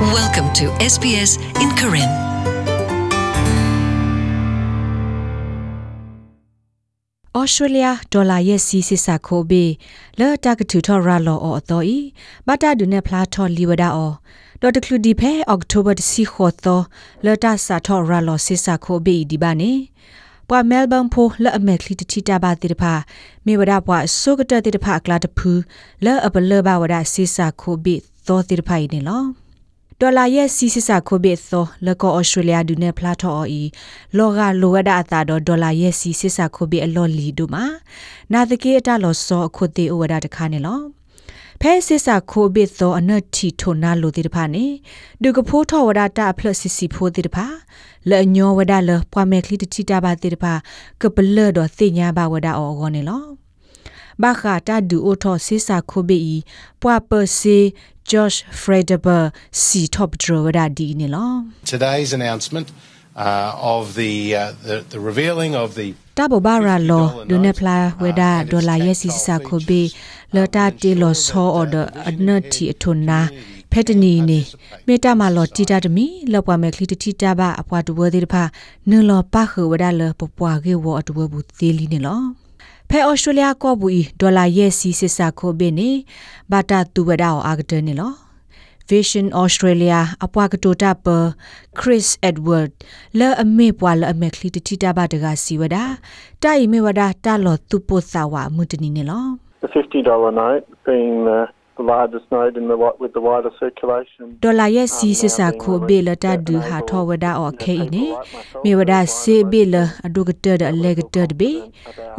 Welcome to SBS in Karen. ဩစတြေးလျဒေါ်လာရဲ့စီစစ်စာခိုဘေလော်တာကထူထော်ရာလောအော်တော်ဤဘတာဒုနေဖလာထော်လီဝဒါအော်ဒေါ်တကလူဒီဖဲအောက်တိုဘာတစီခေါ်သောလော်တာစာထော်ရာလောစစ်စာခိုဘေဒီဘာနေပွာမဲလ်ဘန်ဖိုလော်အမက်လီတချီတာဘာတိတဖာမေဝဒါပွာဆုကတတိတဖာကလာတဖူလော်အပလော်ဘာဝဒါစစ်စာခိုဘေသောတိတဖာဤနေလော ဒေါ်လာရဲ့စီစစ်စာခိုဘေသောလကောဩစတြေးလျဒူနေဖလာထော်ဤလောကလိုဝဒအတာတော့ဒေါ်လာရဲ့စီစစ်စာခိုဘေအလော်လီဒူမှာနာတကေအတလောစောအခုတေဩဝဒတခါနေလောဖဲစစ်စာခိုဘေသောအနတ်တီထိုနာလိုတေတဖာနေဒုကဖိုးထော်ဝဒတာဖလစစ်စီဖိုးတေတဖာလေညောဝဒလပွားမဲခလီတချီတာဘာတေတဖာကပလတော့သိညာဘာဝဒအောဂောနေလော ဘာခတာဒူအိုထော်စစ်စာခိုဘေဤပွာပစီ Josh Frederber si top draw da di ni lo Today's announcement uh, of the, uh, the the revealing of the ta bo bara lo do ne pla we da dollar yes si sa ko be lo ta ti lo so order anat ti athuna ဖက်တနီနေမေတ္တာမလောတီတာတမီလောက်ပွားမဲ့ခလီတတီတာဘာအပွားတဝသေးတဖာနုလောပခဝဒါလပပွားကေဝအတဝဘူးသေးလီနေလော ဖဲဩစတြေးလျကောဘူဤဒေါ်လာရဲ့စီစစ်စာခိုဘင်းနေဘာတာတူဝဒါအာဂတနေလော Vision Australia အပွားကတိုတာပ Chris Edward လဲအမေပွာလဲအမေခလီတီတာဘာတကစီဝဒါတိုင်မေဝဒါတာလောသူပုသဝမုတနီနေလော The $50 note being the, the largest note in the wi- with the wider circulation. ဒေါ်လာရဲ့စီစစ်စာခိုဘေလတာဒူဟာထောဝဒါအော်ခဲနေမေဝဒါစေဘေလအဒုကတဒအလေကတဒဘေ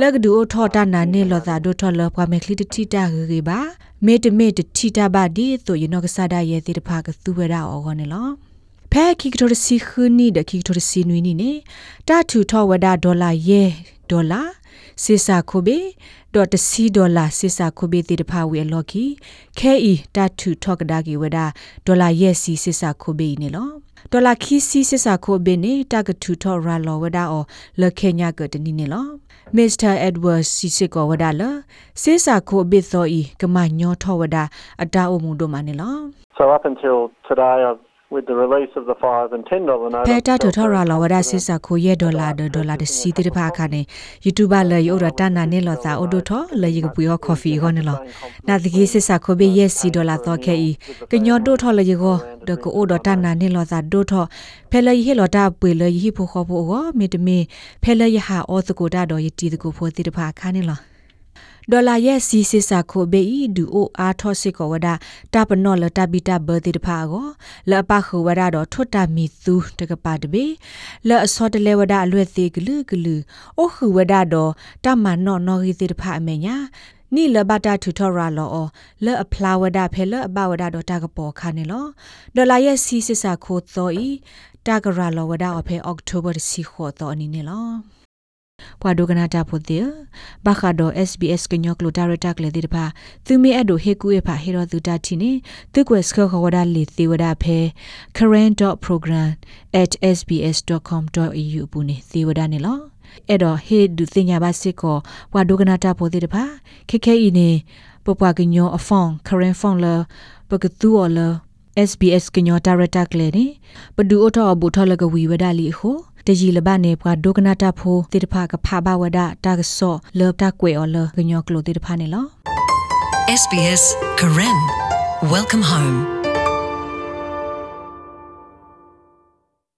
လကဒူထောတာနာနေလောသာဒိုထောလပွားမေခလီတီတာဂေဘာမေတမေတတီတာဘာဒီဆိုယနောကဆာဒရဲ့တိတဖာကသူဝဒါအော်ခေါနေလောဖဲခိကတိုစီခူနီဒခိကတိုစီနွီနီနေတာထူထောဝဒါဒေါ်လာရဲ့ဒေါ်လာ စေစာခိုဘေဒေါ်တစီဒေါ်လာစေစာခိုဘေတိတဖာဝေလော်ခီခဲဤတထူထောကဒါကီဝဒါဒေါ်လာရဲ့စီစေစာခိုဘေနေလောဒေါ်လာခီစီစေစာခိုဘေနေတာကထူထောရာလောဝဒါအောလခေညာကတနီနေလောမစ္စတာအက်ဒဝတ်စီစစ်ကောဝဒါလစေစာခိုဘေသောဤကမညောထောဝဒါအတာအုံမှုတို့မနေလော So up until today, I've, with the release of the five and ten dollar note, ဖဲ I've တာထ felt ထ very ရာလာဝဒစစ်စာခိုရဲ့ဒေါ်လာဒေါ်လာတစီတိတဖာခါနေ YouTube လေယောရတနာနေလောသာအိုဒိုထောလေယကပူယောကော်ဖီခေါနေလောနာတကြီးစစ်စာခိုဘေရဲ့စီဒေါ်လာတော့ခဲဤကညောဒိုထောလေယောဒကိုအိုဒတနာနေလောသာဒိုထောဖဲလေဟေလောတာပွေလေဟိဖို့ခေါ်ဖို့ဟောမေတမေဖဲလေယဟာအောစကိုတာတော်ယတီတကိုဖို့တိတဖာခါနေလော ဒေါ်လာရဲ့စီစစ်စာခိုဘေဤဒူအိုအားထောစစ်ကောဝဒတာပနောလတာဘီတာဘတိတဖာကိုလပခဝဒတော့ထွတ်တာမီသူတကပါတဘေလအစောတလေဝဒအလွဲ့သေးဂလူဂလူအိုခူဝဒတော့တမနော့နော်ဂီတိတဖာအမေညာနီလဘတာထူထော်ရာလောလဲအဖလာဝဒဖဲလအဘဝဒတော့တကပေါ်ခါနေလောဒေါ်လာရဲ့စီစစ်စာခိုသောဤတကရာလောဝဒအဖဲအောက်တိုဘာစီခိုသောအနီနေလော ပွာဒိုကနာတာဖိုတေဘာခါဒို SBS ကညောကလိုဒါရတာကလေဒီတဖာသူမီအဒိုဟေကူေဖာဟေရောသူတာတီနေသူကွယ်စခခဝဒါလီသေဝဒါဖဲ current.program@sbs.com.au ပူနေသေဝဒါနေလောအဲ့တော့ဟေဒူတင်ညာပါစစ်ကောပွာဒိုကနာတာဖိုတေတဖာခေခဲဤနေပပွားကညောအဖောင်း current phone လပကတူော်လ SBS ကညောဒါရတာကလေနေပဒူအထောဘူထောလကဝီဝဒါလီဟိုတကြီးလဘနေပွားဒုကနာတာဖိုတေတဖာကဖာဘဝဒတာကဆော့လောတာကွေအော်လကညောကလိုတေတဖာနေလော SBS Karen. Welcome home.